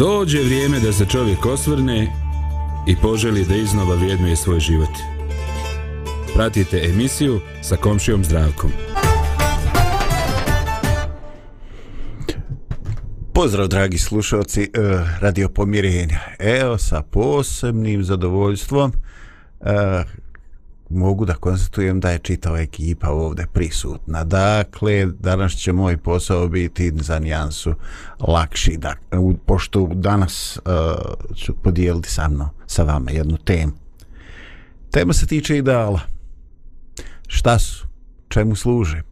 Dođe vrijeme da se čovjek osvrne i poželi da iznova vjednuje svoj život. Pratite emisiju sa komšijom zdravkom. Pozdrav dragi slušalci eh, Radio Pomirenja. Evo sa posebnim zadovoljstvom eh, mogu da konstatujem da je čitava ekipa ovdje prisutna. Dakle, danas će moj posao biti za nijansu lakši, da, pošto danas uh, ću podijeliti sa mnom, sa vama jednu temu. Tema se tiče ideala. Šta su? Čemu služe?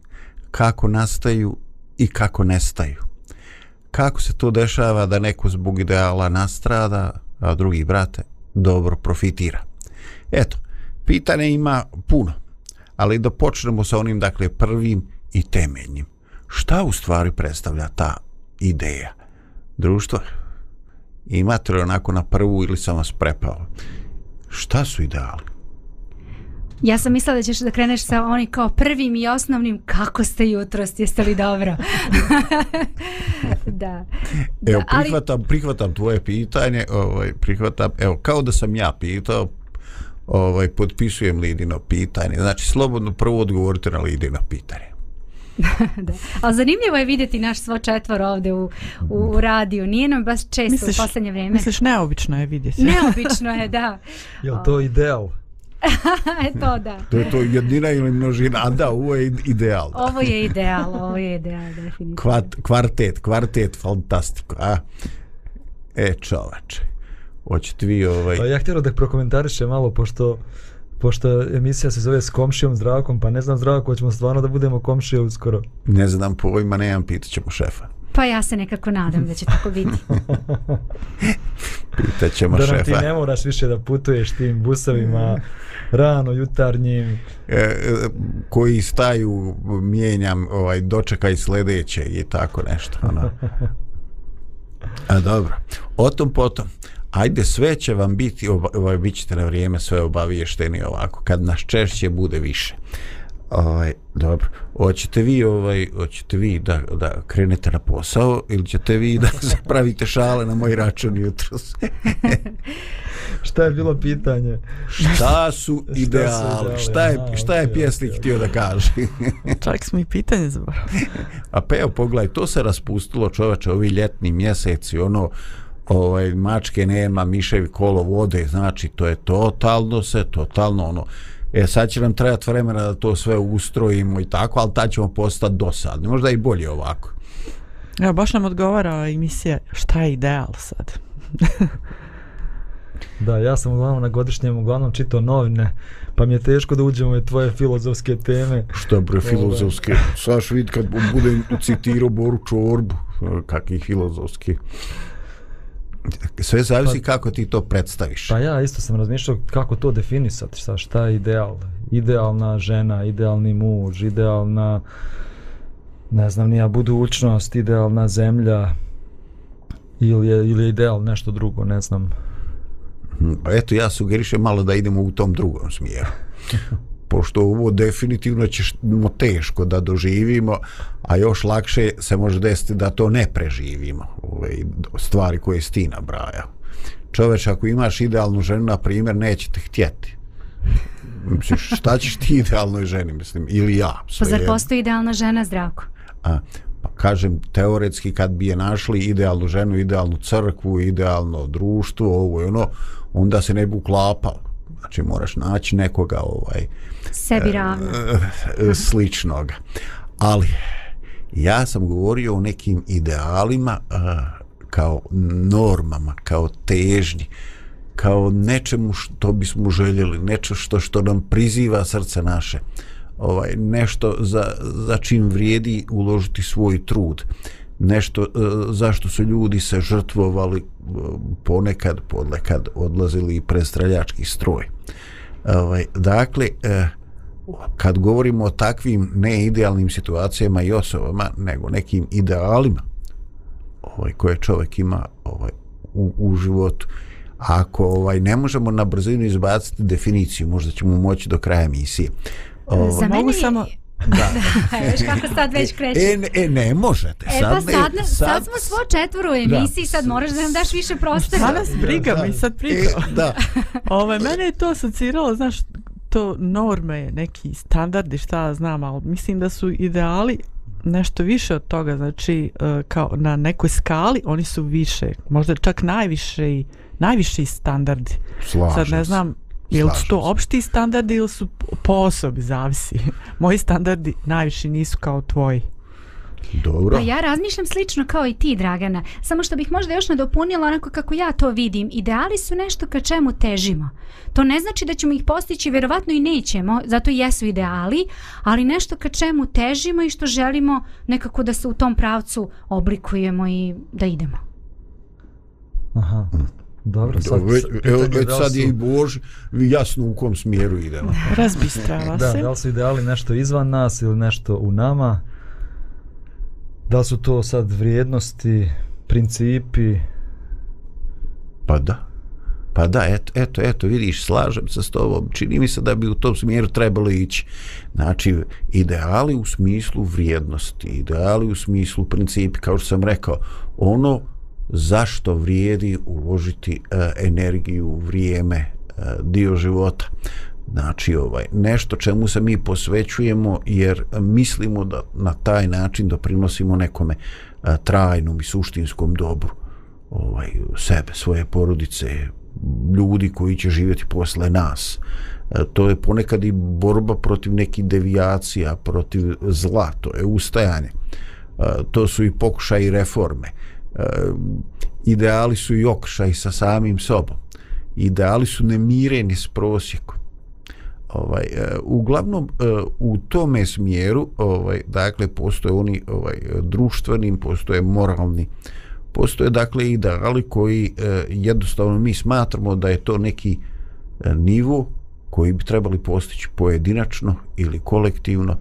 Kako nastaju i kako nestaju? Kako se to dešava da neko zbog ideala nastrada, a drugi brate dobro profitira? Eto, pitanje ima puno, ali da počnemo sa onim, dakle, prvim i temeljnim. Šta u stvari predstavlja ta ideja? Društvo, imate li onako na prvu ili sam vas prepao? Šta su ideali? Ja sam mislila da ćeš da kreneš sa oni kao prvim i osnovnim kako ste jutro, jeste li dobro? da. Evo, prihvatam, ali... prihvatam tvoje pitanje, ovaj, prihvatam, evo, kao da sam ja pitao, ovaj, potpisujem Lidino pitanje. Znači, slobodno prvo odgovorite na Lidino pitanje. da. Ali zanimljivo je vidjeti naš svo četvor ovde u, u, u radiju. Nije nam baš često misliš, u poslednje vrijeme. Misliš, neobično je vidjeti. Neobično je, da. je to ideal? e to da. To je to jedina ili množina, a da, ovo je ideal. Da. Ovo je ideal, ovo je ideal, definitivno. Kvart, kvartet, kvartet, fantastiko, a? E, čovače hoćete vi ovaj... Pa ja htjela da prokomentariše malo, pošto pošto emisija se zove s komšijom zdravkom, pa ne znam zdravko, hoćemo stvarno da budemo komšije uskoro. Ne znam, po ovima nemam, pitat ćemo šefa. Pa ja se nekako nadam da će tako biti. pitat ćemo da šefa. Da ti ne moraš više da putuješ tim busovima rano, jutarnjim. E, e, koji staju, mijenjam, ovaj, dočekaj sljedeće i tako nešto. Ono. A dobro, o tom potom ajde sve će vam biti ovaj bit ćete na vrijeme sve obaviješteni ovako kad nas češće bude više. Ovaj dobro. Hoćete vi ovaj hoćete vi da da krenete na posao ili ćete vi da zapravite šale na moj račun jutros? Šta je bilo pitanje? Šta su ideali? šta je šta je pjesnik htio da kaže? Čak smo i pitanje zaboravili. A pa evo pogledaj to se raspustilo čoveče ovi ljetni mjeseci ono ovaj mačke nema, miševi kolo vode, znači to je totalno se, totalno ono, e sad će nam trebati vremena da to sve ustrojimo i tako, ali tad ćemo postati dosadni, možda i bolje ovako. Evo, baš nam odgovara emisija šta je ideal sad. da, ja sam uglavnom na godišnjem uglavnom čitao novine, pa mi je teško da uđemo u tvoje filozofske teme. Što bre filozofske? Saš vid kad budem citirao Boru Čorbu, kakvi filozofski sve zavisi pa, kako ti to predstaviš. Pa ja isto sam razmišljao kako to definisati, šta, šta je ideal. Idealna žena, idealni muž, idealna ne znam nija budućnost, idealna zemlja ili je, ili je ideal nešto drugo, ne znam. Pa eto, ja sugerišem malo da idemo u tom drugom smjeru. pošto ovo definitivno će teško da doživimo, a još lakše se može desiti da to ne preživimo, ove stvari koje si ti nabraja. Čoveč, ako imaš idealnu ženu, na primjer, neće te htjeti. Misliš, šta ćeš ti idealnoj ženi, mislim, ili ja? Pa zar postoji idealna žena, zdravko? A, pa kažem, teoretski kad bi je našli idealnu ženu, idealnu crkvu, idealno društvo, ovo i ono, onda se ne bi uklapalo znači moraš naći nekoga ovaj sebi ravno. e, sličnog ali ja sam govorio o nekim idealima e, kao normama kao težnji kao nečemu što bismo željeli nešto što što nam priziva srce naše. Ovaj nešto za, za čim vrijedi uložiti svoj trud nešto uh, zašto su ljudi se žrtvovali uh, ponekad podlekad odlazili i prestreljački stroj. Ovaj, dakle uh, kad govorimo o takvim neidealnim situacijama i osobama nego nekim idealima ovaj, koje čovjek ima ovaj, u, u životu ako ovaj ne možemo na brzinu izbaciti definiciju možda ćemo moći do kraja emisije. Ovaj, za mene mogu samo Da. Viš kako sad već kreće. E, e, ne možete. E pa ne- sad, ne- sad smo svo četvoro u emisiji, sad moraš da nam daš više prostora. Sad nas briga, Da. mi sad pričamo. E, da. Ove, mene je to asociralo, znaš, to norme, neki standardi, šta ja znam, ali mislim da su ideali nešto više od toga, znači e, kao na nekoj skali oni su više, možda čak najviše i najviši standardi. Slažem Sad ne se. znam, je li su to opšti standardi ili su po osobi, zavisi. Moji standardi najviši nisu kao tvoji. Dobro. Pa ja razmišljam slično kao i ti, Dragana. Samo što bih možda još nadopunila onako kako ja to vidim. Ideali su nešto ka čemu težimo. To ne znači da ćemo ih postići, vjerovatno i nećemo, zato i jesu ideali, ali nešto ka čemu težimo i što želimo nekako da se u tom pravcu oblikujemo i da idemo. Aha. Dobro, sad, već, pitanje evo, već da sad je i Bož jasno u kom smjeru idemo. Razbistrava Da, se. da li su ideali nešto izvan nas ili nešto u nama? Da li su to sad vrijednosti, principi? Pa da. Pa da, eto, eto, eto, vidiš, slažem se s tobom. Čini mi se da bi u tom smjeru trebalo ići. Znači, ideali u smislu vrijednosti, ideali u smislu principi, kao što sam rekao, ono zašto vrijedi uložiti e, energiju, vrijeme, e, dio života. Znači, ovaj, nešto čemu se mi posvećujemo jer mislimo da na taj način doprinosimo nekome e, trajnom i suštinskom dobru ovaj sebe, svoje porodice, ljudi koji će živjeti posle nas. E, To je ponekad i borba protiv nekih devijacija, protiv zla, to je ustajanje. E, To su i pokušaj reforme. E, Eh, ideali su i okšaj sa samim sobom. Ideali su nemireni s prosjekom. Ovaj eh, uglavnom eh, u tome smjeru ovaj dakle postoje oni ovaj društveni postoje moralni. Postoje dakle ideali koji jednostavno mi smatramo da je to neki nivo koji bi trebali postići pojedinačno ili kolektivno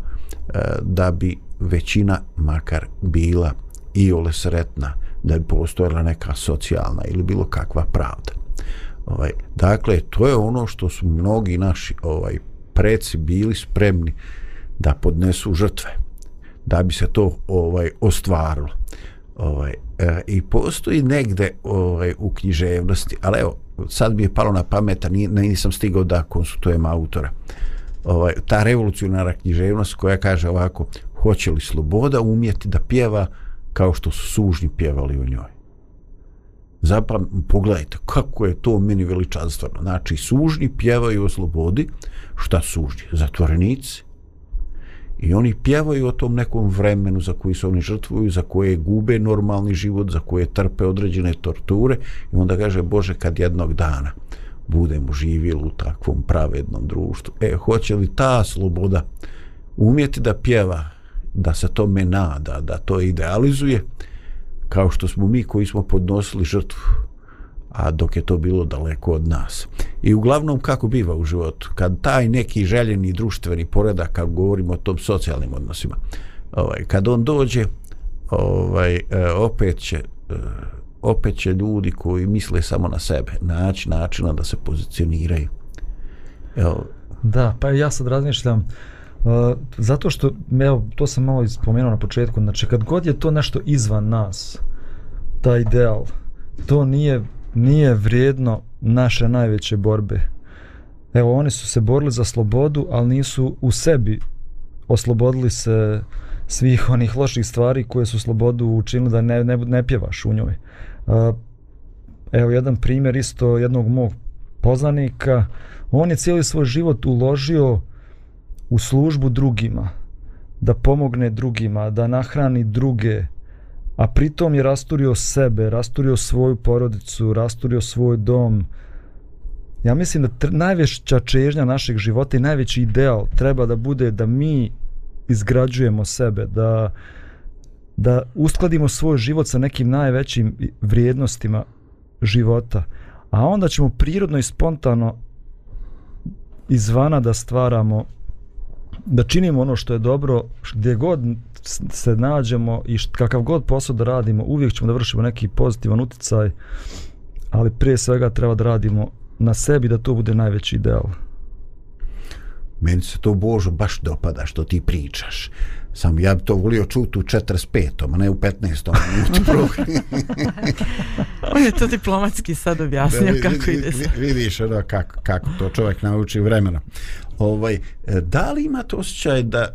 da bi većina makar bila i ole sretna da bi postojala neka socijalna ili bilo kakva pravda. Ovaj dakle to je ono što su mnogi naši ovaj preci bili spremni da podnesu žrtve da bi se to ovaj ostvarilo. Ovaj e, i postoji negde ovaj u književnosti ali evo sad mi je palo na pamet a nije, nisam stigao da konsultujem autora. Ovaj ta revolucionarna književnost koja kaže ovako hoće li sloboda umjeti da pjeva kao što su sužnji pjevali u njoj zapam, pogledajte kako je to meni veličanstveno. Znači, sužnji pjevaju o slobodi, šta sužnji? Zatvorenici. I oni pjevaju o tom nekom vremenu za koji se oni žrtvuju, za koje gube normalni život, za koje trpe određene torture i onda kaže, Bože, kad jednog dana budemo živjeli u takvom pravednom društvu, e, hoće li ta sloboda umjeti da pjeva, da se tome nada, da to idealizuje, kao što smo mi koji smo podnosili žrtvu a dok je to bilo daleko od nas. I uglavnom kako biva u životu, kad taj neki željeni društveni poredak, kad govorimo o tom socijalnim odnosima, ovaj, kad on dođe, ovaj, e, opet će e, opet će ljudi koji misle samo na sebe naći načina da se pozicioniraju. Evo, Da, pa ja sad razmišljam uh, Uh, zato što, evo, to sam malo ispomenuo na početku, znači kad god je to nešto izvan nas, taj ideal, to nije, nije vrijedno naše najveće borbe. Evo, oni su se borili za slobodu, ali nisu u sebi oslobodili se svih onih loših stvari koje su slobodu učinili da ne, ne, ne pjevaš u njoj. Uh, evo jedan primjer isto jednog mog poznanika, on je cijeli svoj život uložio u službu drugima, da pomogne drugima, da nahrani druge, a pritom je rasturio sebe, rasturio svoju porodicu, rasturio svoj dom. Ja mislim da najveća čežnja našeg života i najveći ideal treba da bude da mi izgrađujemo sebe, da, da uskladimo svoj život sa nekim najvećim vrijednostima života, a onda ćemo prirodno i spontano izvana da stvaramo da činimo ono što je dobro gdje god se nađemo i št, kakav god posao da radimo uvijek ćemo da vršimo neki pozitivan uticaj ali prije svega treba da radimo na sebi da to bude najveći ideal. Meni se to Božo baš dopada što ti pričaš. Samo ja bi to volio čuti u 45. a ne u 15. minutu programa. On je to diplomatski sad objasnio Da, kako vi- ide vi- se. Vidiš ono kako, kako to čovjek nauči vremenom. Ovaj, e, da li imate osjećaj da, e,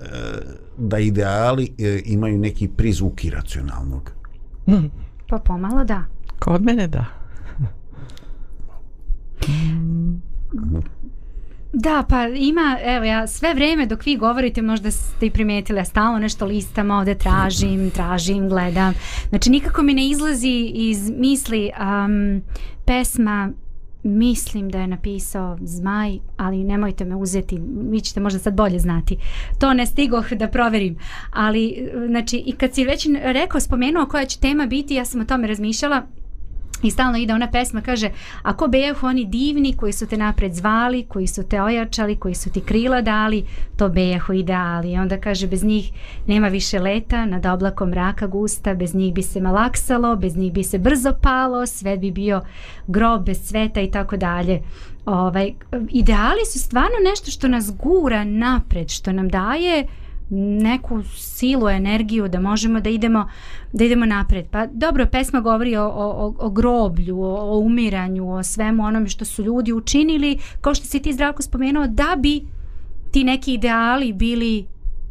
da ideali e, imaju neki prizvuk iracionalnog? Pa pomalo da. Kod mene da. Da, pa ima, evo ja sve vrijeme dok vi govorite možda ste i primetili, ja stalno nešto listam ovde, tražim, tražim, gledam. Znači nikako mi ne izlazi iz misli um, pesma mislim da je napisao Zmaj, ali nemojte me uzeti, vi ćete možda sad bolje znati. To ne stigoh da proverim, ali znači i kad si već rekao, spomenuo koja će tema biti, ja sam o tome razmišljala, I stalno ide ona pesma, kaže, ako bejahu oni divni koji su te napred zvali, koji su te ojačali, koji su ti krila dali, to bejahu ideali. I onda kaže, bez njih nema više leta, nad oblakom mraka gusta, bez njih bi se malaksalo, bez njih bi se brzo palo, svet bi bio grob bez sveta i tako dalje. Ovaj, ideali su stvarno nešto što nas gura napred, što nam daje neku silu, energiju da možemo da idemo da idemo napred. Pa dobro, pesma govori o, o, o groblju, o, o umiranju, o svemu onome što su ljudi učinili, kao što si ti zdravko spomenuo, da bi ti neki ideali bili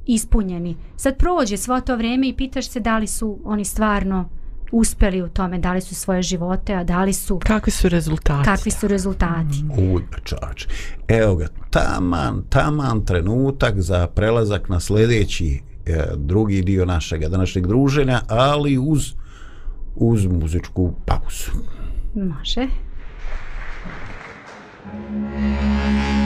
ispunjeni. Sad prođe svo to vreme i pitaš se da li su oni stvarno uspeli u tome, da li su svoje živote, a da li su Kakvi su rezultati? kakvi su rezultati. Udba čač. Evo ga, taman, taman trenutak za prelazak na sljedeći e, drugi dio našeg današnjeg druženja, ali uz uz muzičku pauzu. Može. Rasti,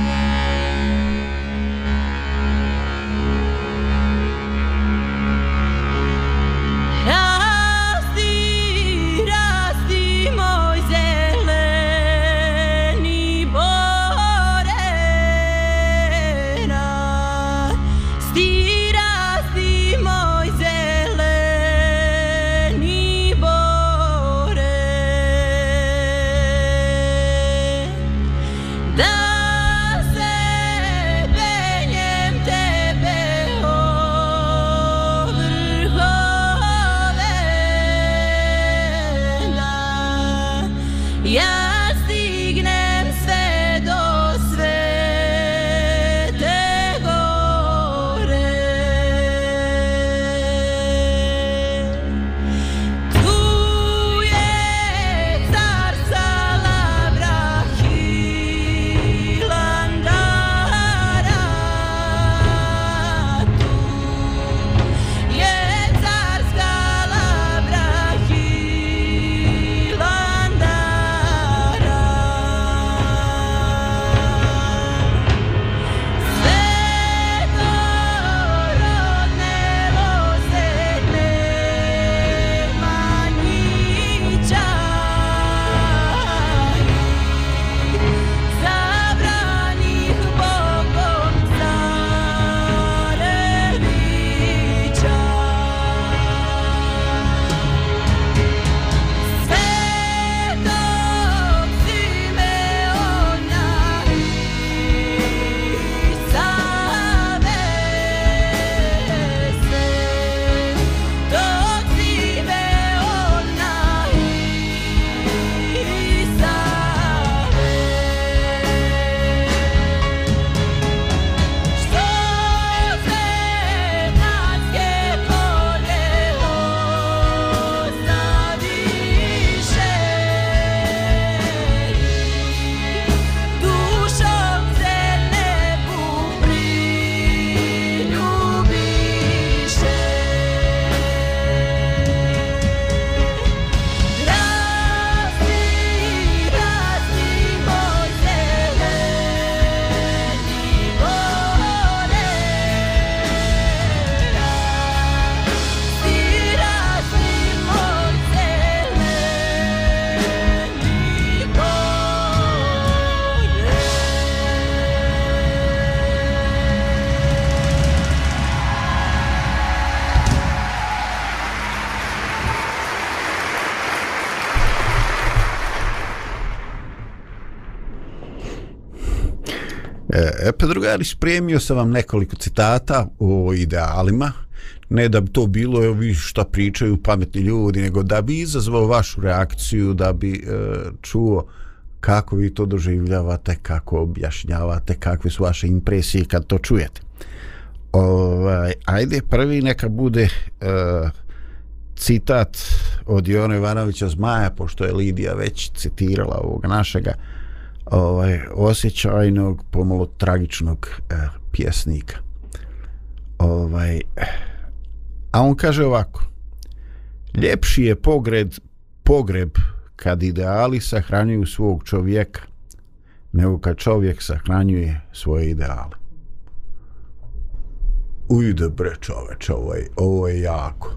E, e, pa drugari, spremio sam vam nekoliko citata o idealima, ne da bi to bilo evo vi šta pričaju pametni ljudi, nego da bi izazvao vašu reakciju, da bi e, čuo kako vi to doživljavate, kako objašnjavate, kakve su vaše impresije kad to čujete. Ovaj, ajde, prvi neka bude e, citat od Jona Ivanovića Zmaja, pošto je Lidija već citirala ovog našega ovaj, osjećajnog, pomalo tragičnog e, pjesnika. Ovaj, a on kaže ovako, ljepši je pogred, pogreb kad ideali sahranjuju svog čovjeka, nego kad čovjek sahranjuje svoje ideale. Ujde bre čoveč, ovo je, ovo je jako.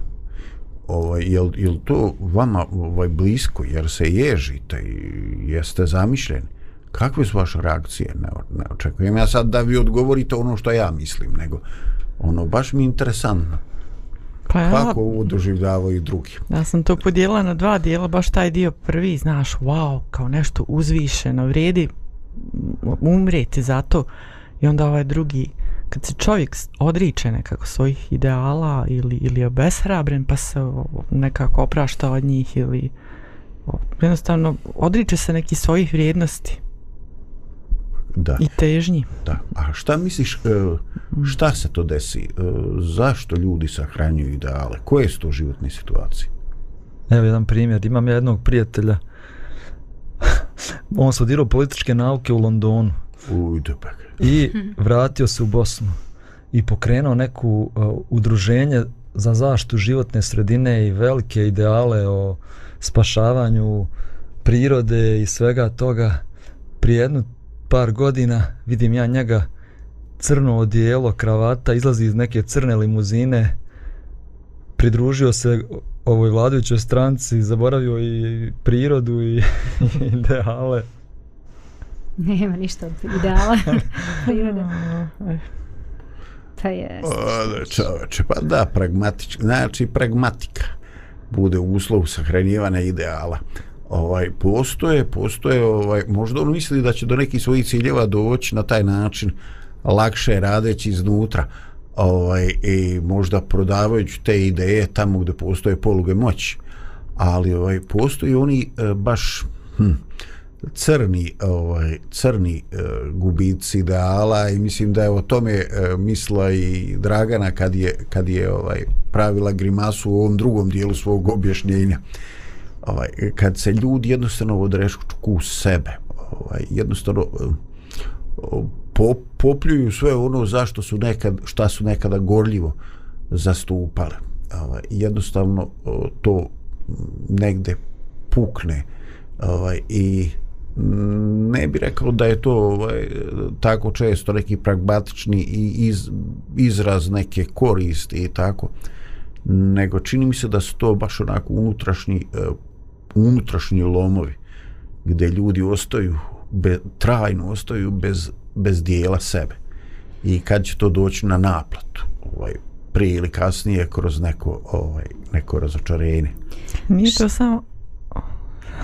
Ovo, jel, jel to vama ovaj, blisko, jer se ježite i jeste zamišljeni? Kakve su vaše reakcije? Ne, ne očekujem ja sad da vi odgovorite ono što ja mislim, nego ono, baš mi je interesantno. Pa ja, Kako ovo doživljavaju i drugi? ja sam to podijela na dva dijela, baš taj dio prvi, znaš, wow, kao nešto uzvišeno, vrijedi umrijeti za to. I onda ovaj drugi, kad se čovjek odriče nekako svojih ideala ili, ili je obeshrabren pa se nekako oprašta od njih ili jednostavno odriče se neki svojih vrijednosti Da, i težnji. da. A šta misliš, e, šta se to desi? E, Zašto ljudi sahranjuju ideale? Koje su to životne situacije? Evo jedan primjer, imam ja jednog prijatelja, on studirao političke nauke u Londonu Ujde pa. i vratio se u Bosnu i pokrenuo neku uh, udruženje za zaštitu životne sredine i velike ideale o spašavanju prirode i svega toga. Prije jednu par godina vidim ja njega crno odijelo, kravata, izlazi iz neke crne limuzine, pridružio se ovoj vladajućoj stranci, zaboravio i prirodu i ideale. Nema ništa od ideala prirode. Pa je. O, čoveče, pa da, pragmatič, znači pragmatika bude uslov sahranjivanja ideala. Ovaj postoje, postoje, ovaj možda on misli da će do nekih svojih ciljeva doći na taj način lakše radeći iznutra ovaj i možda prodavajući te ideje tamo gdje postoje poluge moći. Ali ovaj postoji oni e, baš hm, crni ovaj crni e, gubici ideala i mislim da je o tome e, misla i Dragana kad je kad je ovaj pravila grimasu u ovom drugom dijelu svog objašnjenja ovaj kad se ljudi jednostavno odrešku u sebe ovaj jednostavno eh, po, popljuju sve ono zašto su nekad šta su nekada gorljivo zastupale. Ovaj jednostavno eh, to negde pukne ovaj i ne bi rekao da je to ovaj, tako često neki pragmatični i iz, izraz neke koristi i tako nego čini mi se da su to baš onako unutrašnji uh, unutrašnji lomovi gdje ljudi ostaju be, trajno ostaju bez, bez dijela sebe i kad će to doći na naplatu ovaj, prije ili kasnije kroz neko, ovaj, neko razočarenje Nije to samo...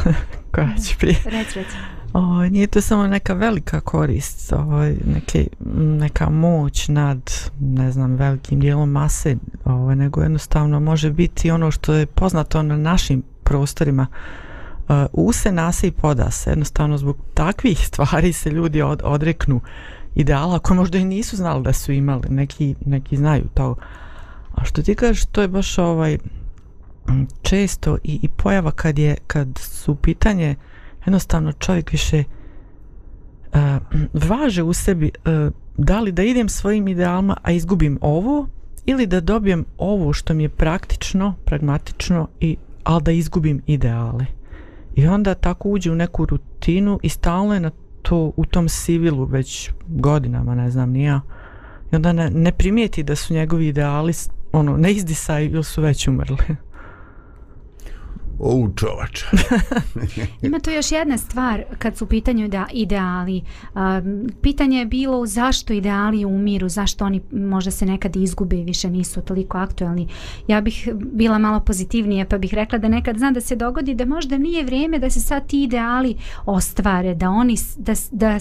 Koja će prije? Rec, rec. O, nije to samo neka velika korist, ovaj, neke, neka moć nad, ne znam, velikim dijelom mase, ovaj, nego jednostavno može biti ono što je poznato na našim prostorima. Uh, use nase i podase. Jednostavno zbog takvih stvari se ljudi od, odreknu ideala koje možda i nisu znali da su imali. Neki, neki znaju to. A što ti kažeš, to je baš ovaj mm, često i, i pojava kad je kad su pitanje jednostavno čovjek više uh, važe u sebi uh, da li da idem svojim idealima a izgubim ovo ili da dobijem ovo što mi je praktično, pragmatično i ali da izgubim ideale. I onda tako uđe u neku rutinu i stalno je na to u tom sivilu već godinama, ne znam, nija. I onda ne, ne primijeti da su njegovi ideali ono, ne izdisaju ili su već umrli. O, čovač. Ima tu još jedna stvar kad su u pitanju da ideali. Um, pitanje je bilo zašto ideali umiru, zašto oni možda se nekad izgube i više nisu toliko aktuelni. Ja bih bila malo pozitivnija pa bih rekla da nekad zna da se dogodi da možda nije vrijeme da se sad ti ideali ostvare, da oni da, da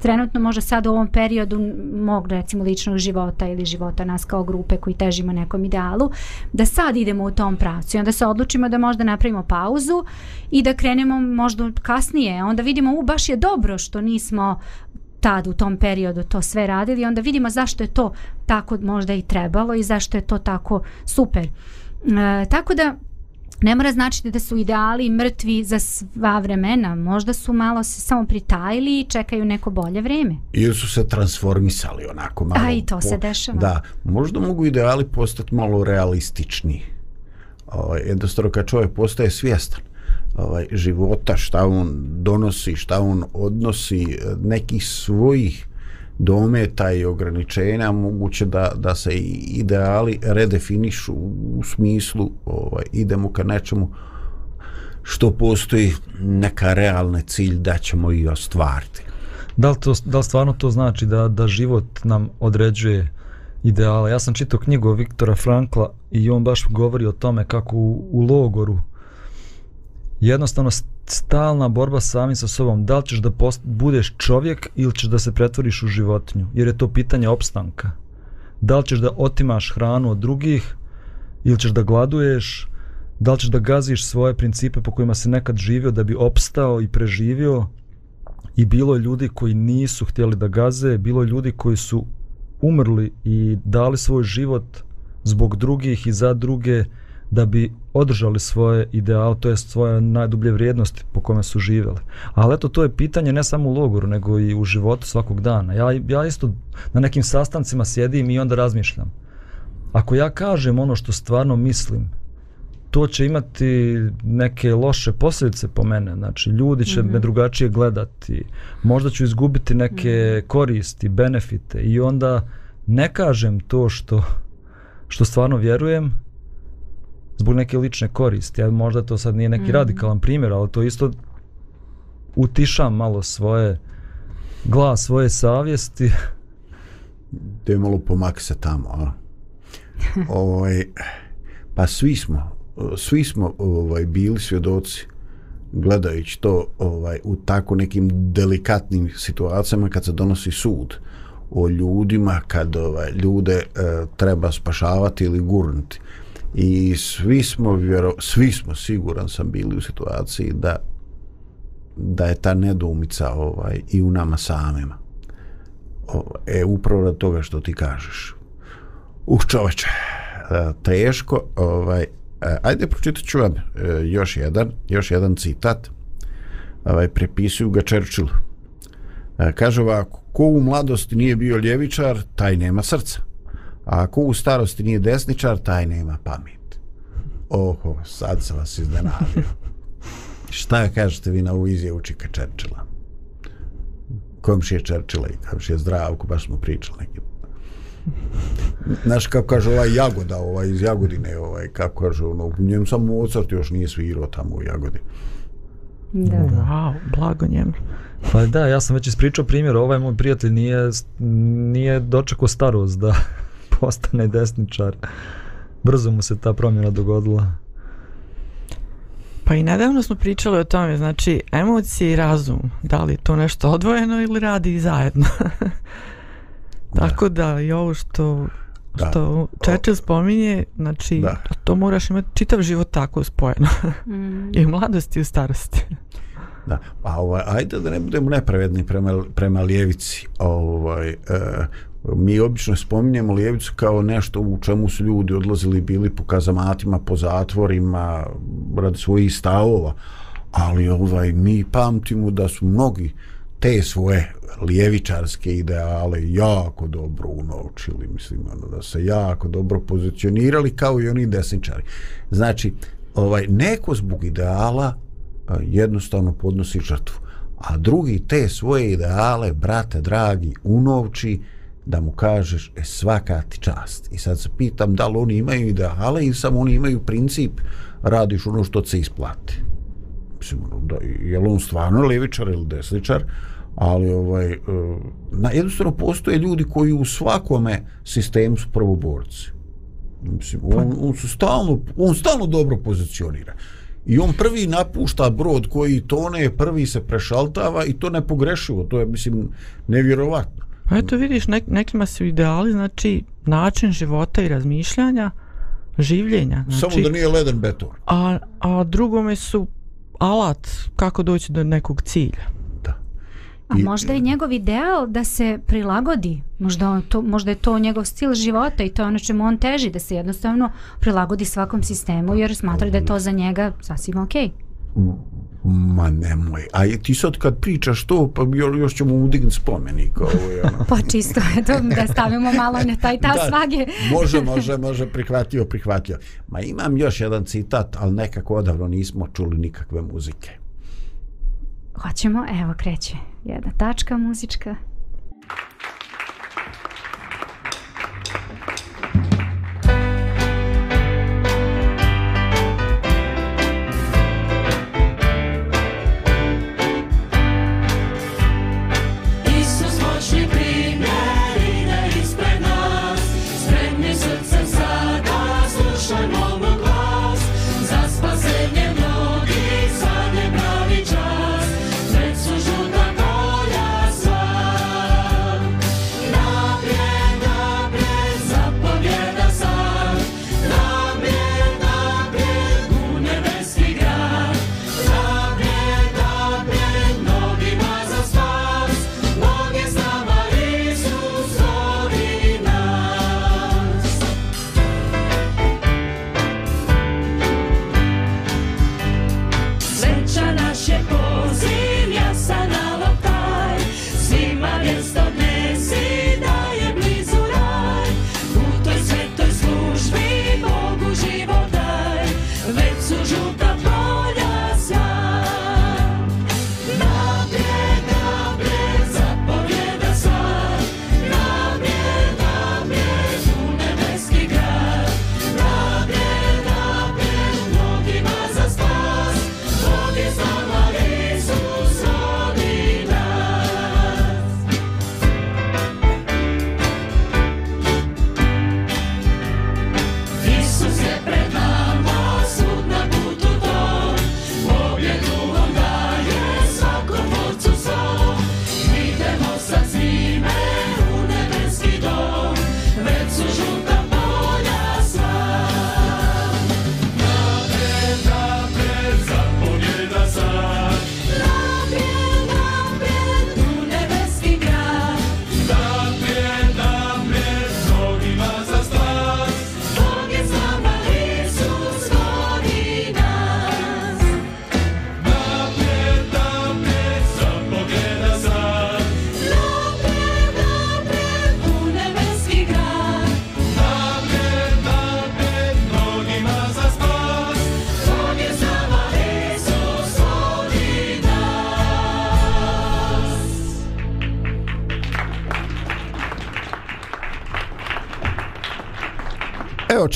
trenutno možda sad u ovom periodu mog recimo ličnog života ili života nas kao grupe koji težimo nekom idealu, da sad idemo u tom pravcu i onda se odlučimo da možda napravimo pauzu i da krenemo možda kasnije, onda vidimo u baš je dobro što nismo tad u tom periodu to sve radili, onda vidimo zašto je to tako možda i trebalo i zašto je to tako super. E, tako da ne mora značiti da su ideali mrtvi za sva vremena, možda su malo se samo pritajili i čekaju neko bolje vreme. Ili su se transformisali onako malo. A i to se dešava. Da, možda mogu ideali postati malo realistični. Ovaj, jednostavno kad čovjek postaje svjestan ovaj, života, šta on donosi, šta on odnosi, nekih svojih dometa i ograničenja moguće da, da se i ideali redefinišu u smislu ovaj, idemo ka nečemu što postoji neka realne cilj da ćemo i ostvariti. Da li, to, da li stvarno to znači da, da život nam određuje ideale? Ja sam čitao knjigu Viktora Frankla i on baš govori o tome kako u, u logoru jednostavno stalna borba sami sa sobom. Da li ćeš da post, budeš čovjek ili ćeš da se pretvoriš u životinju? Jer je to pitanje opstanka. Da li ćeš da otimaš hranu od drugih ili ćeš da gladuješ? Da li ćeš da gaziš svoje principe po kojima se nekad živio da bi opstao i preživio? I bilo je ljudi koji nisu htjeli da gaze, bilo je ljudi koji su umrli i dali svoj život zbog drugih i za druge da bi održali svoje ideale, to je svoje najdublje vrijednosti po kome su živjeli. Ali eto, to je pitanje ne samo u logoru, nego i u životu svakog dana. Ja, ja isto na nekim sastancima sjedim i onda razmišljam. Ako ja kažem ono što stvarno mislim, to će imati neke loše posljedice po mene. Znači, ljudi će mm -hmm. me drugačije gledati. Možda ću izgubiti neke -hmm. koristi, benefite. I onda ne kažem to što, što stvarno vjerujem, zbog neke lične koristi. Ja možda to sad nije neki mm. radikalan primjer, ali to isto utišam malo svoje glas, svoje savjesti. Da je malo pomak se tamo, a? ovaj, pa svi smo, svi smo ovaj, bili svjedoci gledajući to ovaj u tako nekim delikatnim situacijama kad se donosi sud o ljudima kad ovaj ljude e, treba spašavati ili gurnuti i svi smo vjero, svi smo siguran sam bili u situaciji da da je ta nedoumica ovaj i u nama samima. O, e upravo od toga što ti kažeš. Uh čoveče e, teško ovaj e, ajde pročitat ću vam e, još jedan još jedan citat. Ovaj prepisuju ga Churchillu kaže ovako ko u mladosti nije bio ljevičar taj nema srca. A ako u starosti nije desničar, taj nema pamet. Oho, sad sam vas iznenadio. Šta kažete vi na ovu izjavu Čika Čerčila? Komšije Čerčila i komšije Zdravko, baš smo pričali neki. Znaš kako kaže ovaj Jagoda, ovaj iz Jagodine, ovaj, kako kaže, ono, u njem samo Mozart još nije svirao tamo u Jagodini. Da. Wow, blago njemu. Pa da, ja sam već ispričao primjer, ovaj moj prijatelj nije, nije dočekao starost da postane desničar. Brzo mu se ta promjena dogodila. Pa i nedavno smo pričali o tome, znači emocije i razum, da li to nešto odvojeno ili radi zajedno. Tako da i ovo što, da. što Churchill spominje, znači da. to moraš imati čitav život tako spojeno. Mm. I u mladosti i u starosti. Da, pa ovaj, ajde da ne budemo nepravedni prema, prema ljevici. Ovaj, e, mi obično spominjemo Lijevicu kao nešto u čemu su ljudi odlazili bili po kazamatima, po zatvorima, radi svojih stavova, ali ovaj mi pamtimo da su mnogi te svoje lijevičarske ideale jako dobro unovčili, mislim, ono, da se jako dobro pozicionirali kao i oni desničari. Znači, ovaj, neko zbog ideala jednostavno podnosi žrtvu, a drugi te svoje ideale, brate dragi, unovči, da mu kažeš e, svaka ti čast. I sad se pitam da li oni imaju ideale ili samo oni imaju princip radiš ono što se isplati. Mislim, ono, da, je li on stvarno levičar ili desničar, ali ovaj, e, na, jednostavno postoje ljudi koji u svakome sistemu su prvoborci. Mislim, on, on, su stalno, on stalno dobro pozicionira. i on prvi napušta brod koji tone, prvi se prešaltava i to nepogrešivo, to je mislim nevjerovatno. A eto vidiš, nek, nekima su ideali, znači način života i razmišljanja, življenja. Znači, Samo da nije leden beton. a, a drugome su alat kako doći do nekog cilja. A I- možda je njegov ideal da se prilagodi. Možda, on to, možda je to njegov stil života i to je ono čemu on teži, da se jednostavno prilagodi svakom sistemu jer smatra da je to za njega sasvim okej. Ma nemoj. A je- ti sad kad pričaš to, pa jo- još ćemo udignuti spomenik. Ovo je ono. Pa čisto eto, da stavimo malo na taj ta Da, svage. može, može, može, prihvatio, prihvatio. Ma imam još jedan citat, ali nekako odavno nismo čuli nikakve muzike. Hoćemo, evo kreće jedna tačka muzička. Isus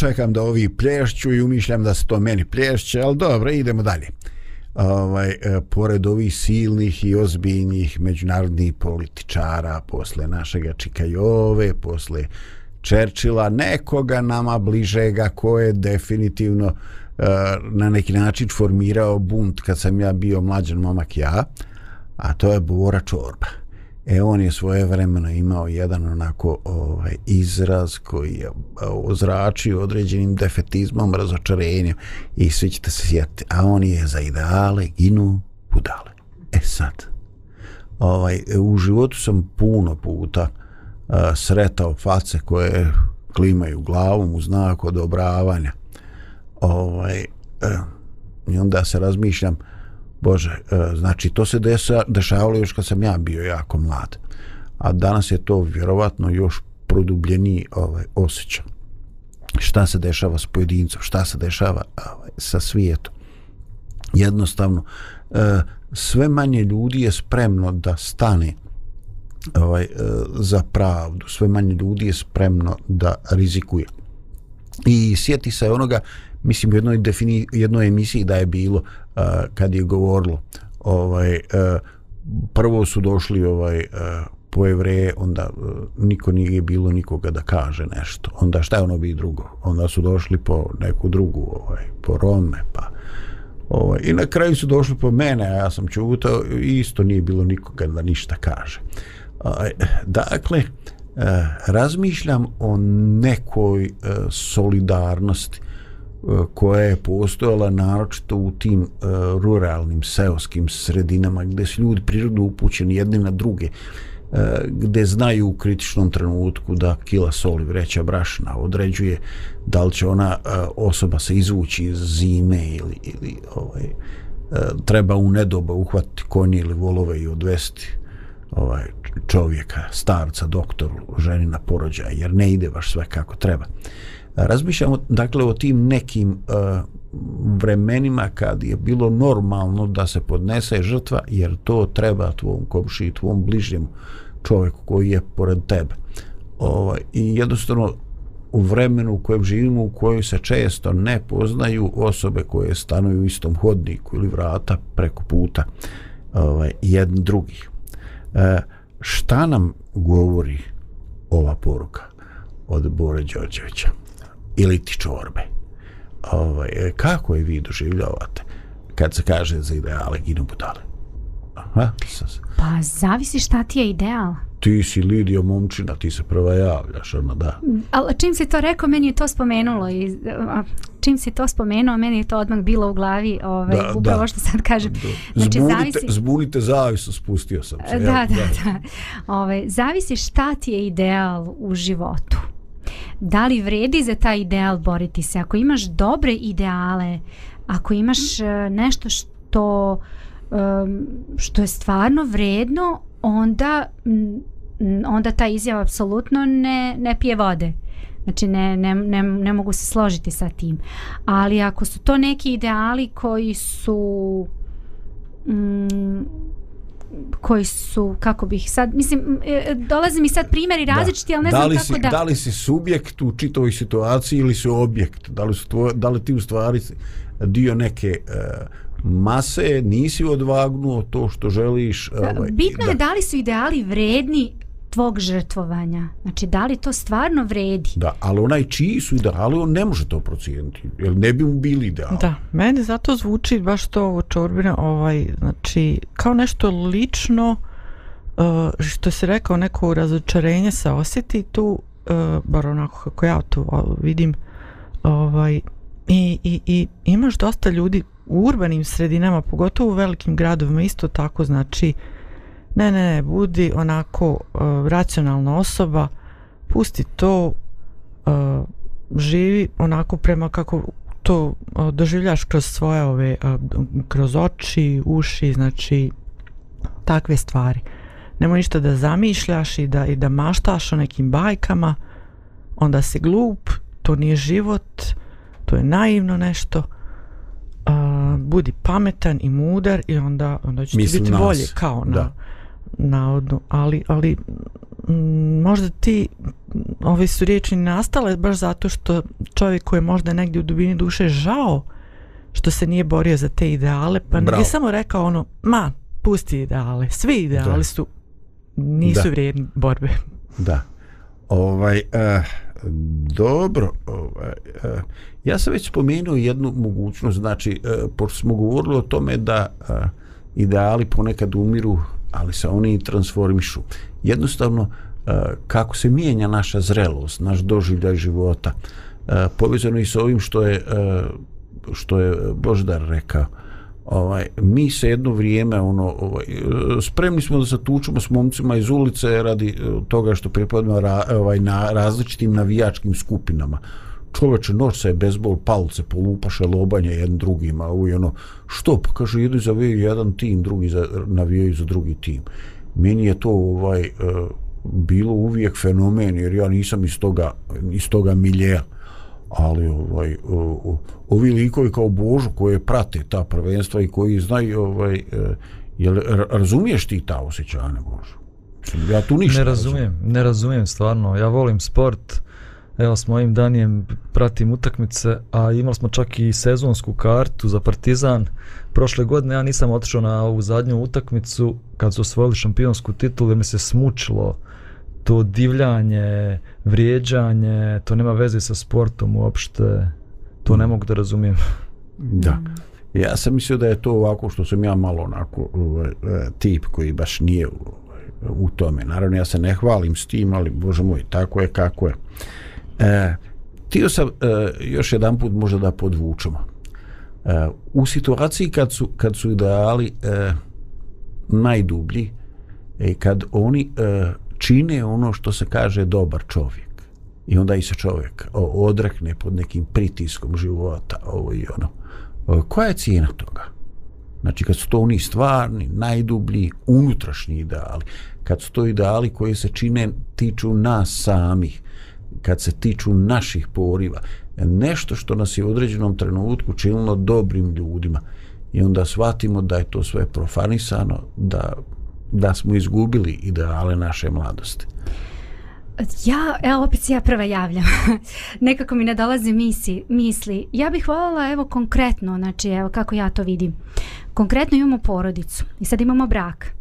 čekam da ovi plješću i umišljam da se to meni plješće, ali dobro, idemo dalje. Ovaj, e, pored ovih silnih i ozbiljnih međunarodnih političara, posle našega Čikajove, posle Čerčila, nekoga nama bližega ko je definitivno e, na neki način formirao bunt kad sam ja bio mlađan momak ja, a to je Bora Čorba. E on je svoje vremeno imao jedan onako ovaj izraz koji je ozračio određenim defetizmom, razočarenjem i svi ćete se sjetiti. A on je za ideale ginu budale. E sad, ovaj, u životu sam puno puta a, sretao face koje klimaju glavom u znak odobravanja. Ovaj, a, I onda se razmišljam, Bože, e, znači to se desa, dešavalo još kad sam ja bio jako mlad. A danas je to vjerovatno još produbljeniji ovaj, osjećaj. Šta se dešava s pojedincom, šta se dešava ovaj, sa svijetom. Jednostavno, e, sve manje ljudi je spremno da stane ovaj, e, za pravdu, sve manje ljudi je spremno da rizikuje. I sjeti se onoga, mislim u jednoj, defini, jednoj emisiji da je bilo uh, kad je govorilo ovaj, uh, prvo su došli ovaj uh, po jevreje, onda uh, niko nije bilo nikoga da kaže nešto. Onda šta je ono bi drugo? Onda su došli po neku drugu, ovaj, po Rome, pa Ovaj, I na kraju su došli po mene, a ja sam čutao i isto nije bilo nikoga da ništa kaže. Uh, dakle, eh, razmišljam o nekoj eh, solidarnosti eh, koja je postojala naročito u tim eh, ruralnim seoskim sredinama gdje su ljudi prirodno upućeni jedni na druge gdje znaju u kritičnom trenutku da kila soli vreća brašna određuje da li će ona osoba se izvući iz zime ili, ili ovaj, treba u nedoba uhvatiti konje ili volove i odvesti ovaj čovjeka, starca, doktoru, ženi na porođaj, jer ne ide baš sve kako treba. Razmišljamo dakle o tim nekim uh, vremenima kad je bilo normalno da se podnese žrtva jer to treba tvom komši, tvom bližnjem čovjeku koji je pored tebe. Ovaj, I jednostavno u vremenu u kojem živimo, u kojoj se često ne poznaju osobe koje stanuju u istom hodniku ili vrata preko puta ovaj, jedni drugih. E, šta nam govori ova poruka od Bore Đorđevića ili ti čorbe? Ovaj, e, kako je vi doživljavate kad se kaže za ideale ginu budale? Aha, sas. Pa zavisi šta ti je ideal ti si Lidija Momčina, ti se prva javljaš, ono da. Ali čim si to rekao, meni je to spomenulo i čim si to spomenuo, meni je to odmah bilo u glavi, ovaj, Da, upravo da. što sad kažem. Znači, Zbunite, zavisi... zbunite zavisu, spustio sam se. Da, jel? da, da. Ove, zavisi šta ti je ideal u životu. Da li vredi za taj ideal boriti se? Ako imaš dobre ideale, ako imaš e, nešto što što je stvarno vredno, onda m, onda ta izjava apsolutno ne, ne pije vode. Znači ne, ne, ne, ne mogu se složiti sa tim. Ali ako su to neki ideali koji su mm, koji su, kako bih sad, mislim, e, dolaze mi sad primjeri različiti, ali ne da znam li kako si, da... da li si subjekt u čitavoj situaciji ili si objekt? Da li, su tvoj, da li ti u stvari dio neke uh, mase, nisi odvagnuo to što želiš? Ovaj, Bitno je da li su ideali vredni tvog žrtvovanja. Znači, da li to stvarno vredi? Da, ali onaj čiji su ideali, on ne može to procijeniti. Jer ne bi mu bili ideali. Da, meni zato zvuči baš to ovo čorbina, ovaj, znači, kao nešto lično, uh, što se rekao, neko razočarenje se osjeti tu, uh, bar onako kako ja to vidim, ovaj, i, i, i imaš dosta ljudi u urbanim sredinama, pogotovo u velikim gradovima, isto tako, znači, ne, ne, ne, budi onako uh, racionalna osoba, pusti to, uh, živi onako prema kako to uh, doživljaš kroz svoje ove, uh, kroz oči, uši, znači takve stvari. Nemoj ništa da zamišljaš i da, i da maštaš o nekim bajkama, onda si glup, to nije život, to je naivno nešto, uh, budi pametan i mudar i onda, onda će ti biti nas. bolje kao na, Da. Navodno, ali, ali mm, možda ti ove su riječi nastale baš zato što čovjek koji je možda negdje u dubini duše žao što se nije borio za te ideale, pa Bravo. nije samo rekao ono, ma, pusti ideale, svi ideali Da. su nisu Da. vrijedni borbe. Da. Ovaj, uh, dobro, ovaj, uh, ja sam već spomenuo jednu mogućnost, znači, uh, pošto smo govorili o tome da uh, ideali ponekad umiru, ali se oni transformišu. Jednostavno, e, kako se mijenja naša zrelost, naš doživljaj života, e, povezano i sa ovim što je, e, što je Boždar rekao, ovaj mi se jedno vrijeme ono ovaj spremni smo da se tučemo s momcima iz ulice radi toga što pripadamo ra, ovaj na različitim navijačkim skupinama čoveče noć se bezbol palce polupaše lobanje jedan drugima ovo i ono što pa kaže jedni za jedan tim drugi za navijaju za drugi tim meni je to ovaj e, bilo uvijek fenomen jer ja nisam iz toga iz toga miljeja ali ovaj o, o, ovi likovi kao Božu koje prate ta prvenstva i koji znaju ovaj e, jel razumiješ ti ta osjećanja Božu ja tu ništa Ne razumijem, ne razumijem stvarno. Ja volim sport. Evo s mojim Danijem pratim utakmice, a imali smo čak i sezonsku kartu za Partizan. Prošle godine ja nisam otišao na ovu zadnju utakmicu kad su osvojili šampionsku titulu jer mi se smučilo to divljanje, vrijeđanje, to nema veze sa sportom uopšte. To ne mogu da razumijem. Da. Ja sam mislio da je to ovako što sam ja malo onako ovaj, e, tip koji baš nije u, u tome. Naravno ja se ne hvalim s tim, ali bože moj, tako je kako je. E, tio sam e, još jedan put možda da podvučemo. E, u situaciji kad su, kad su ideali e, najdublji, e, kad oni e, čine ono što se kaže dobar čovjek i onda i se čovjek o, odrekne pod nekim pritiskom života ovo i ono e, koja je cijena toga znači kad su to oni stvarni najdublji unutrašnji ideali kad su to ideali koji se čine tiču nas samih kad se tiču naših poriva nešto što nas je u određenom trenutku činilo dobrim ljudima i onda shvatimo da je to sve profanisano da da smo izgubili ideale naše mladosti. Ja, evo opet se ja prva javljam. Nekako mi ne dolaze misli, misli. Ja bih voljela evo konkretno, znači evo kako ja to vidim. Konkretno imamo porodicu i sad imamo brak.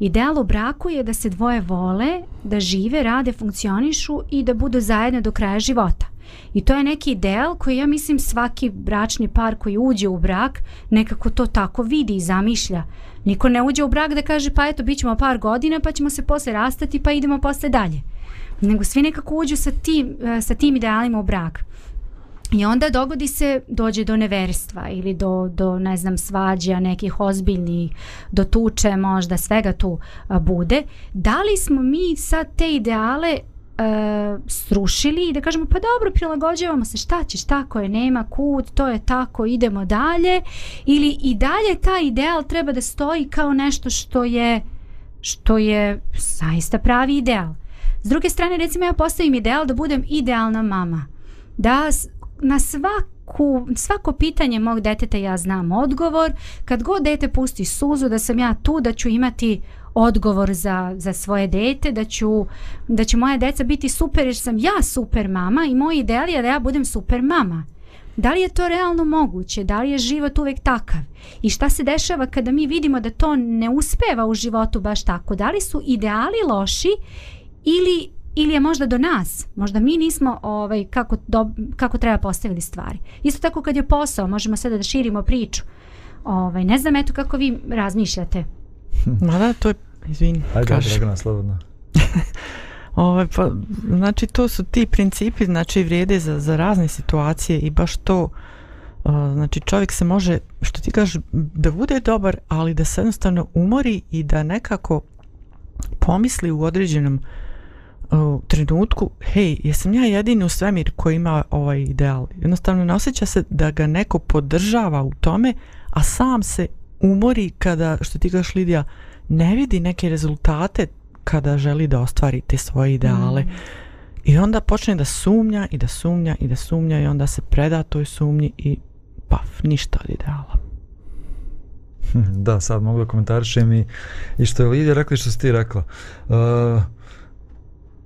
Ideal u braku je da se dvoje vole, da žive, rade, funkcionišu i da budu zajedno do kraja života. I to je neki ideal koji ja mislim svaki bračni par koji uđe u brak nekako to tako vidi i zamišlja. Niko ne uđe u brak da kaže pa eto bit ćemo par godina pa ćemo se posle rastati pa idemo posle dalje. Nego svi nekako uđu sa tim, e, sa tim idealima u brak. I onda dogodi se, dođe do neverstva ili do, do ne znam, svađa nekih ozbiljnih, do tuče možda, svega tu a, bude. Da li smo mi sad te ideale e, srušili i da kažemo pa dobro prilagođavamo se šta ćeš tako je nema kud to je tako idemo dalje ili i dalje taj ideal treba da stoji kao nešto što je što je zaista pravi ideal s druge strane recimo ja postavim ideal da budem idealna mama da na svaku svako pitanje mog deteta ja znam odgovor kad god dete pusti suzu da sam ja tu da ću imati odgovor za, za svoje dete, da ću, da će moja deca biti super jer sam ja super mama i moj ideal je da ja budem super mama. Da li je to realno moguće? Da li je život uvek takav? I šta se dešava kada mi vidimo da to ne uspeva u životu baš tako? Da li su ideali loši ili ili je možda do nas, možda mi nismo ovaj, kako, do, kako treba postavili stvari. Isto tako kad je posao, možemo sada da širimo priču. Ovaj, ne znam eto kako vi razmišljate. Ma da, to je, izvini, Ajde. Dragana, slobodno. Ovaj, pa, znači to su ti principi, znači vrijede za, za razne situacije i baš to, uh, znači čovjek se može, što ti kažeš, da bude dobar, ali da se jednostavno umori i da nekako pomisli u određenom uh, trenutku, hej, jesam ja jedini u svemir koji ima ovaj ideal. Jednostavno ne osjeća se da ga neko podržava u tome, a sam se umori kada, što ti kažeš Lidija, ne vidi neke rezultate kada želi da ostvari te svoje ideale. Mm. I onda počne da sumnja i da sumnja i da sumnja i onda se preda toj sumnji i paf, ništa od ideala. da, sad mogu da komentarišem i, i što je Lidija rekla i što si ti rekla. Uh,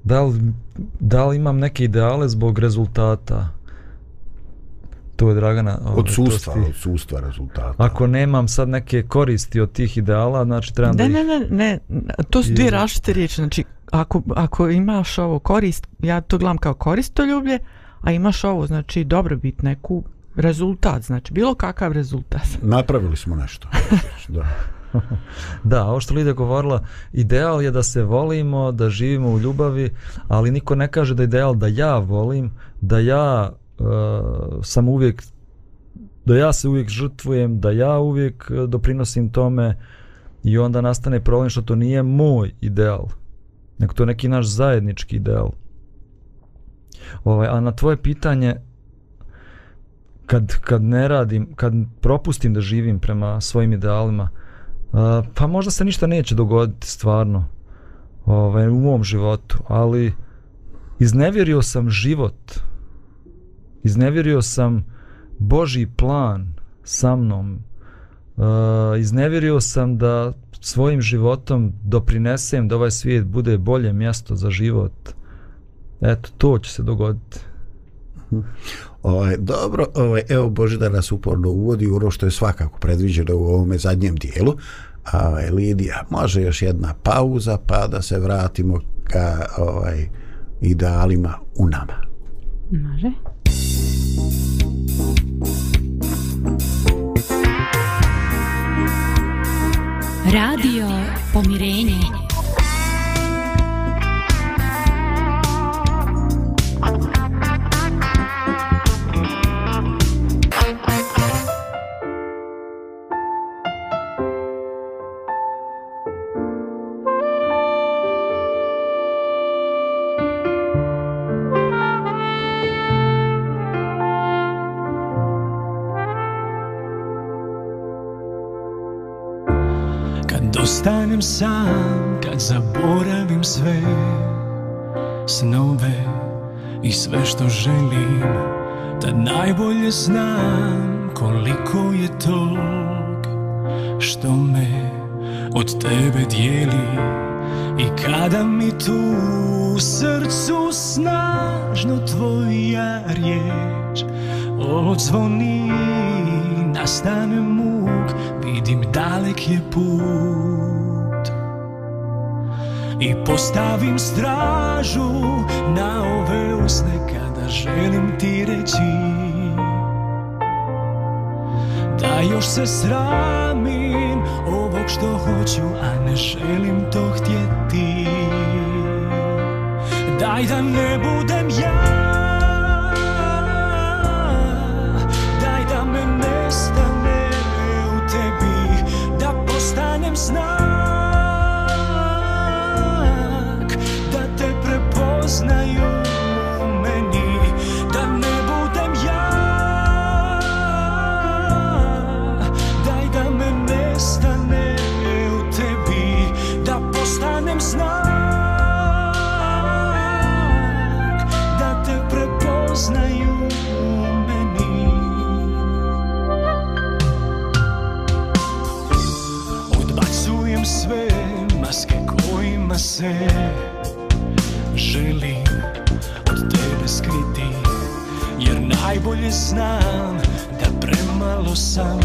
da, li, da li imam neke ideale zbog rezultata? To je Dragana. ovaj, Od sustva, od sustva rezultata. Ako nemam sad neke koristi od tih ideala, znači trebam da Ne, ih... ne, ne, ne, to su dvije različite riječi. Znači, ako, ako imaš ovo korist, ja to gledam kao koristoljublje, a imaš ovo, znači, dobrobit, neku rezultat, znači, bilo kakav rezultat. Napravili smo nešto. da. Da, ovo što Lidija govorila, ideal je da se volimo, da živimo u ljubavi, ali niko ne kaže da je ideal da ja volim, da ja uh, sam uvijek da ja se uvijek žrtvujem, da ja uvijek e, doprinosim tome i onda nastane problem što to nije moj ideal, nego to je neki naš zajednički ideal. Ovaj, a na tvoje pitanje, kad, kad ne radim, kad propustim da živim prema svojim idealima, pa možda se ništa neće dogoditi stvarno ovaj, u mom životu, ali iznevjerio sam život, iznevjerio sam Boži plan sa mnom, uh, iznevjerio sam da svojim životom doprinesem da ovaj svijet bude bolje mjesto za život. Eto, to će se dogoditi. Ovaj, dobro, ovaj, evo Bože da nas uporno uvodi u ono što je svakako predviđeno u ovome zadnjem dijelu. A, ovaj, Lidija, može još jedna pauza pa da se vratimo ka ovaj, idealima u nama. Može. Radio Pomirenje. Ove Kada želim ti reći Da još se sramim ovog što hoću A ne želim to htjeti. Daj da ne budem ja najbolje znam da premalo sam.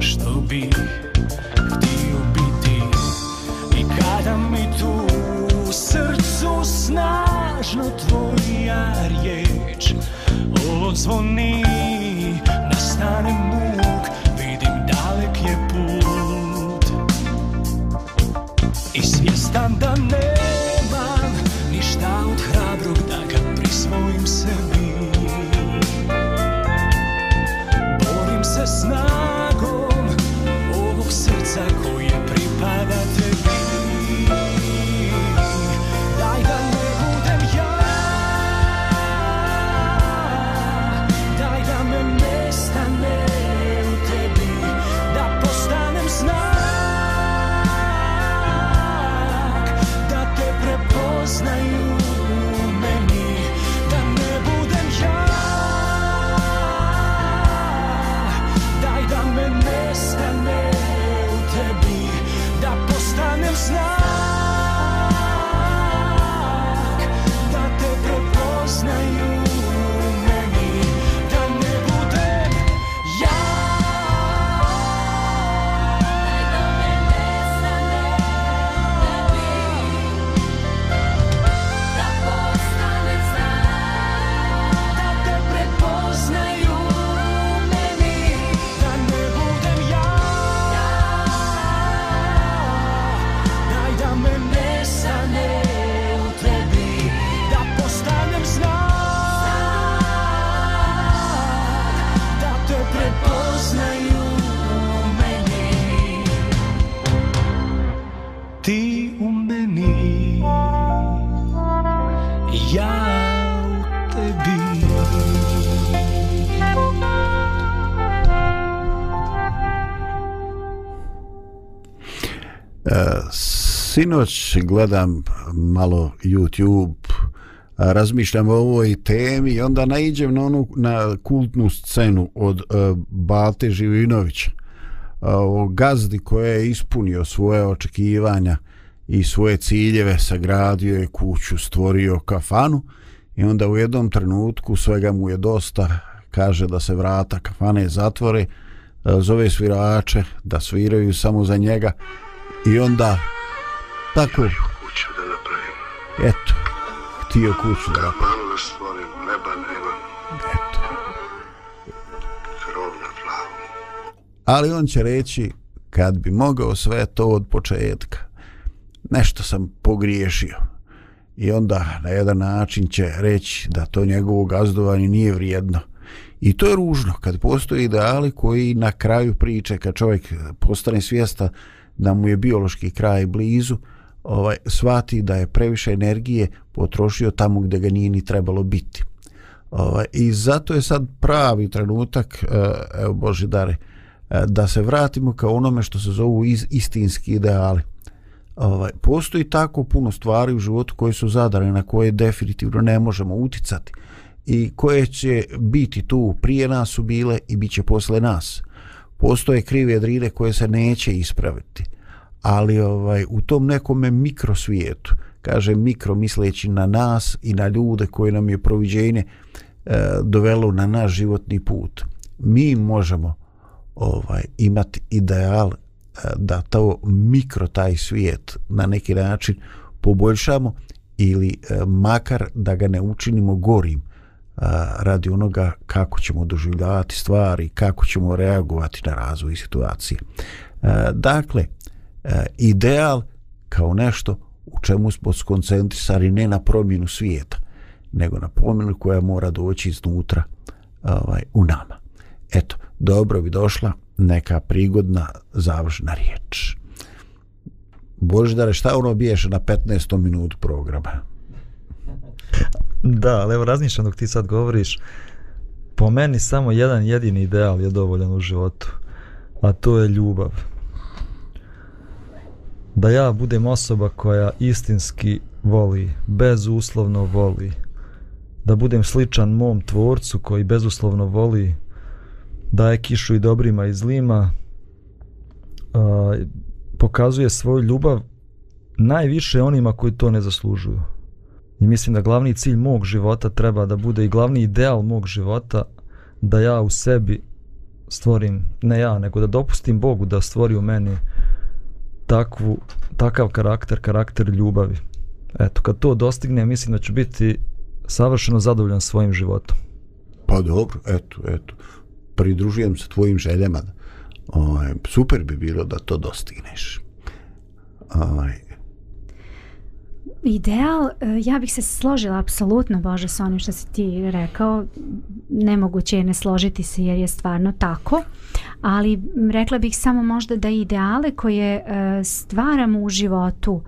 Što bi htio biti I kada mi tu u srcu snažno tvoja riječ. Odzvoni Nastane muk, vidim dalek je put. I svjestan da Sinoć gledam malo YouTube, razmišljam o ovoj temi i onda naiđem na onu na kultnu scenu od uh, Bate Živinovića. A, o gazdi koja je ispunio svoje očekivanja i svoje ciljeve, sagradio je kuću, stvorio kafanu i onda u jednom trenutku svega mu je dosta, kaže da se vrata kafane zatvore, e, zove svirače da sviraju samo za njega i onda tako kuću da napravim. eto htio kuću da napravi. Malo da stvorim, neba nema, eto krov na glavu. ali on će reći kad bi mogao sve to od početka, nešto sam pogriješio. I onda na jedan način će reći da to njegovo gazdovanje nije vrijedno. I to je ružno kad postoje ideali koji na kraju priče, kad čovjek postane svijesta da mu je biološki kraj blizu, ovaj svati da je previše energije potrošio tamo gdje ga nije ni trebalo biti. Ovaj, I zato je sad pravi trenutak, eh, evo Boži dare, eh, da se vratimo ka onome što se zovu iz, istinski ideali. Ovaj, postoji tako puno stvari u životu koje su zadane, na koje definitivno ne možemo uticati i koje će biti tu prije nas su bile i bit će posle nas. Postoje krive drine koje se neće ispraviti, ali ovaj u tom nekome mikrosvijetu, kaže mikro misleći na nas i na ljude koje nam je proviđenje e, dovelo na naš životni put. Mi možemo ovaj imati ideal e, da to mikro taj svijet na neki način poboljšamo ili e, makar da ga ne učinimo gorim a, radi onoga kako ćemo doživljavati stvari, kako ćemo reagovati na razvoj situacije. A, dakle, E, ideal kao nešto u čemu smo skoncentrisani ne na promjenu svijeta, nego na promjenu koja mora doći iznutra ovaj, u nama. Eto, dobro bi došla neka prigodna završna riječ. Boždare, šta ono biješe na 15. minutu programa? Da, ali evo razmišljam dok ti sad govoriš, po meni samo jedan jedini ideal je dovoljan u životu, a to je ljubav. Da ja budem osoba koja istinski voli, bezuslovno voli, da budem sličan mom tvorcu koji bezuslovno voli, daje kišu i dobrima i zlima, a, pokazuje svoju ljubav najviše onima koji to ne zaslužuju. I mislim da glavni cilj mog života treba da bude i glavni ideal mog života da ja u sebi stvorim, ne ja, nego da dopustim Bogu da stvori u meni takvu, takav karakter, karakter ljubavi. Eto, kad to dostigne, mislim da ću biti savršeno zadovoljan svojim životom. Pa dobro, eto, eto. Pridružujem se tvojim željama. O, super bi bilo da to dostigneš. Aj, Ideal, e, ja bih se složila apsolutno, Bože, sa onim što si ti rekao. Nemoguće je ne složiti se jer je stvarno tako. Ali rekla bih samo možda da ideale koje e, stvaramo u životu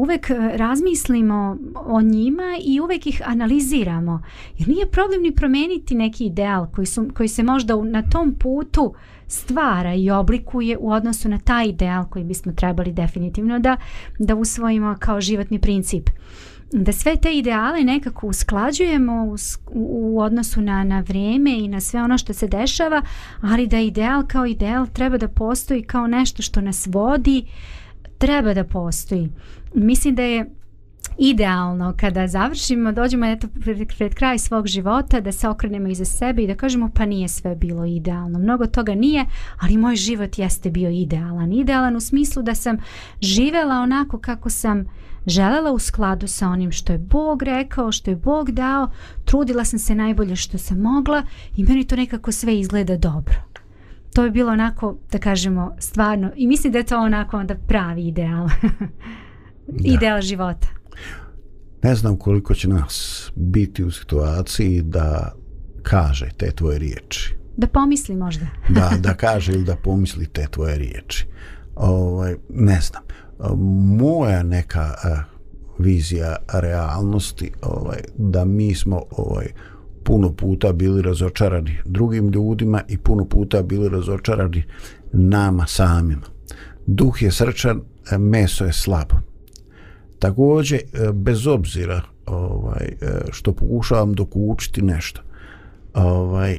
uvek e, razmislimo o njima i uvek ih analiziramo. Jer nije problem ni promeniti neki ideal koji, su, koji se možda u- na tom putu stvara i oblikuje u odnosu na taj ideal koji bismo trebali definitivno da, da usvojimo kao životni princip. Da sve te ideale nekako usklađujemo u, u u odnosu na, na vrijeme i na sve ono što se dešava, ali da ideal kao ideal treba da postoji kao nešto što nas vodi, treba da postoji. Mislim da je idealno kada završimo, dođemo eto pred, pred kraj svog života, da se okrenemo iza sebe i da kažemo pa nije sve bilo idealno. Mnogo toga nije, ali moj život jeste bio idealan. Idealan u smislu da sam živela onako kako sam želela u skladu sa onim što je Bog rekao, što je Bog dao, trudila sam se najbolje što sam mogla i meni to nekako sve izgleda dobro. To je bilo onako, da kažemo, stvarno, i mislim da je to onako onda pravi ideal. ideal života. ne znam koliko će nas biti u situaciji da kaže te tvoje riječi. Da pomisli možda. Da, da kaže ili da pomisli te tvoje riječi. Ovaj, ne znam. Moja neka eh, vizija realnosti ovaj, da mi smo ovaj, puno puta bili razočarani drugim ljudima i puno puta bili razočarani nama samima. Duh je srčan, meso je slabo. Takođe, e, bez obzira ovaj, e, što pokušavam dokučiti nešto, ovaj, e,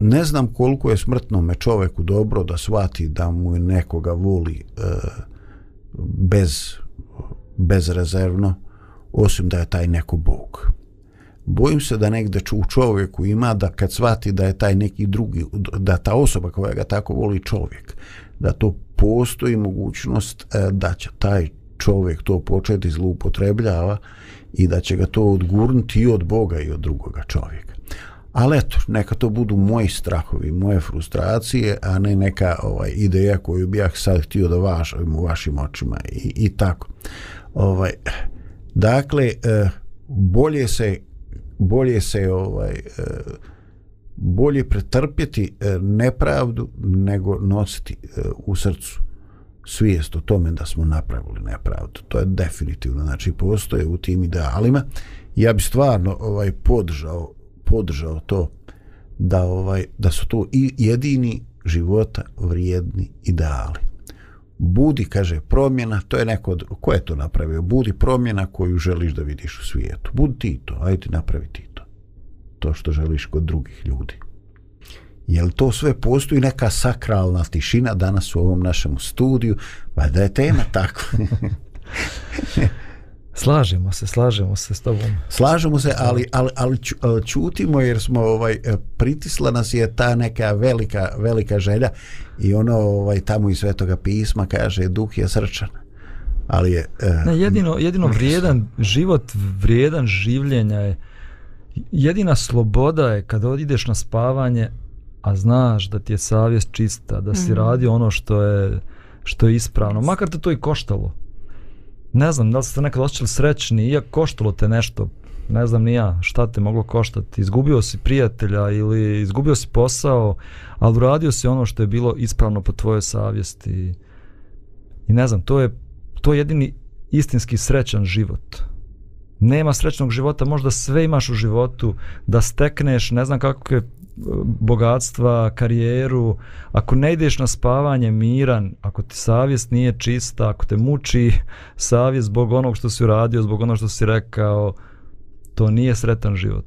ne znam koliko je smrtnome čoveku dobro da shvati da mu je nekoga voli e, bez, bezrezervno, osim da je taj neko Bog. Bojim se da negde u čovjeku ima da kad shvati da je taj neki drugi, da ta osoba koja ga tako voli čovjek, da to postoji mogućnost da će taj čovjek to početi zloupotrebljava i da će ga to odgurnuti i od Boga i od drugoga čovjeka. Ali eto, neka to budu moji strahovi, moje frustracije, a ne neka ovaj ideja koju bih ja sad htio da vašim u vašim očima i, i tako. Ovaj, dakle, e, bolje se bolje se ovaj e, bolje pretrpjeti e, nepravdu nego nositi u srcu svijest o tome da smo napravili nepravdu. To je definitivno, znači postoje u tim idealima. Ja bi stvarno ovaj podržao podržao to da ovaj da su to i jedini života vrijedni ideali. Budi, kaže, promjena, to je neko, od, ko je to napravio? Budi promjena koju želiš da vidiš u svijetu. Budi ti to, ajde napravi ti to. To što želiš kod drugih ljudi. Jel to sve postoji neka sakralna tišina danas u ovom našem studiju? Pa da je tema tako. Slažemo se, slažemo se s tobom. Slažemo se, ali, ali, ali čutimo jer smo ovaj e, pritisla nas je ta neka velika velika želja i ono ovaj tamo iz svetoga pisma kaže duh je srčan. Ali je e, Ne, jedino, jedino vrijedan život, vrijedan življenja je jedina sloboda je kada odideš na spavanje a znaš da ti je savjest čista, da si Mhm. radio ono što je što je ispravno, makar te to i koštalo. Ne znam, da li ste nekad osjećali srećni, iako koštalo te nešto, ne znam ni ja šta te moglo koštati, izgubio si prijatelja ili izgubio si posao, ali uradio si ono što je bilo ispravno po tvojoj savjesti. I ne znam, to je, to je jedini istinski srećan život. Nema srećnog života, možda sve imaš u životu, da stekneš, ne znam kako je bogatstva, karijeru, ako ne ideš na spavanje miran, ako ti savjest nije čista, ako te muči savjest zbog onog što si uradio, zbog onog što si rekao, to nije sretan život.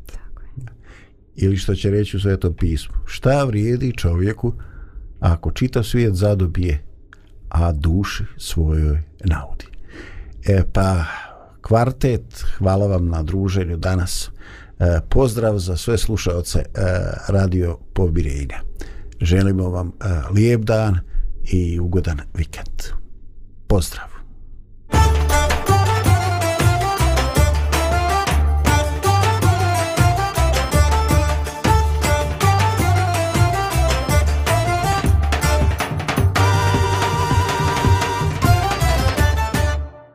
ili što će reći u svetom pismu. Šta vrijedi čovjeku ako čitav svijet zadobije, a duši svojoj naudi. E pa, kvartet, hvala vam na druženju danas. E, pozdrav za sve slušaoce e, Radio Pobirejna. Želimo vam e, lijep dan i ugodan vikend. Pozdrav! Thank you.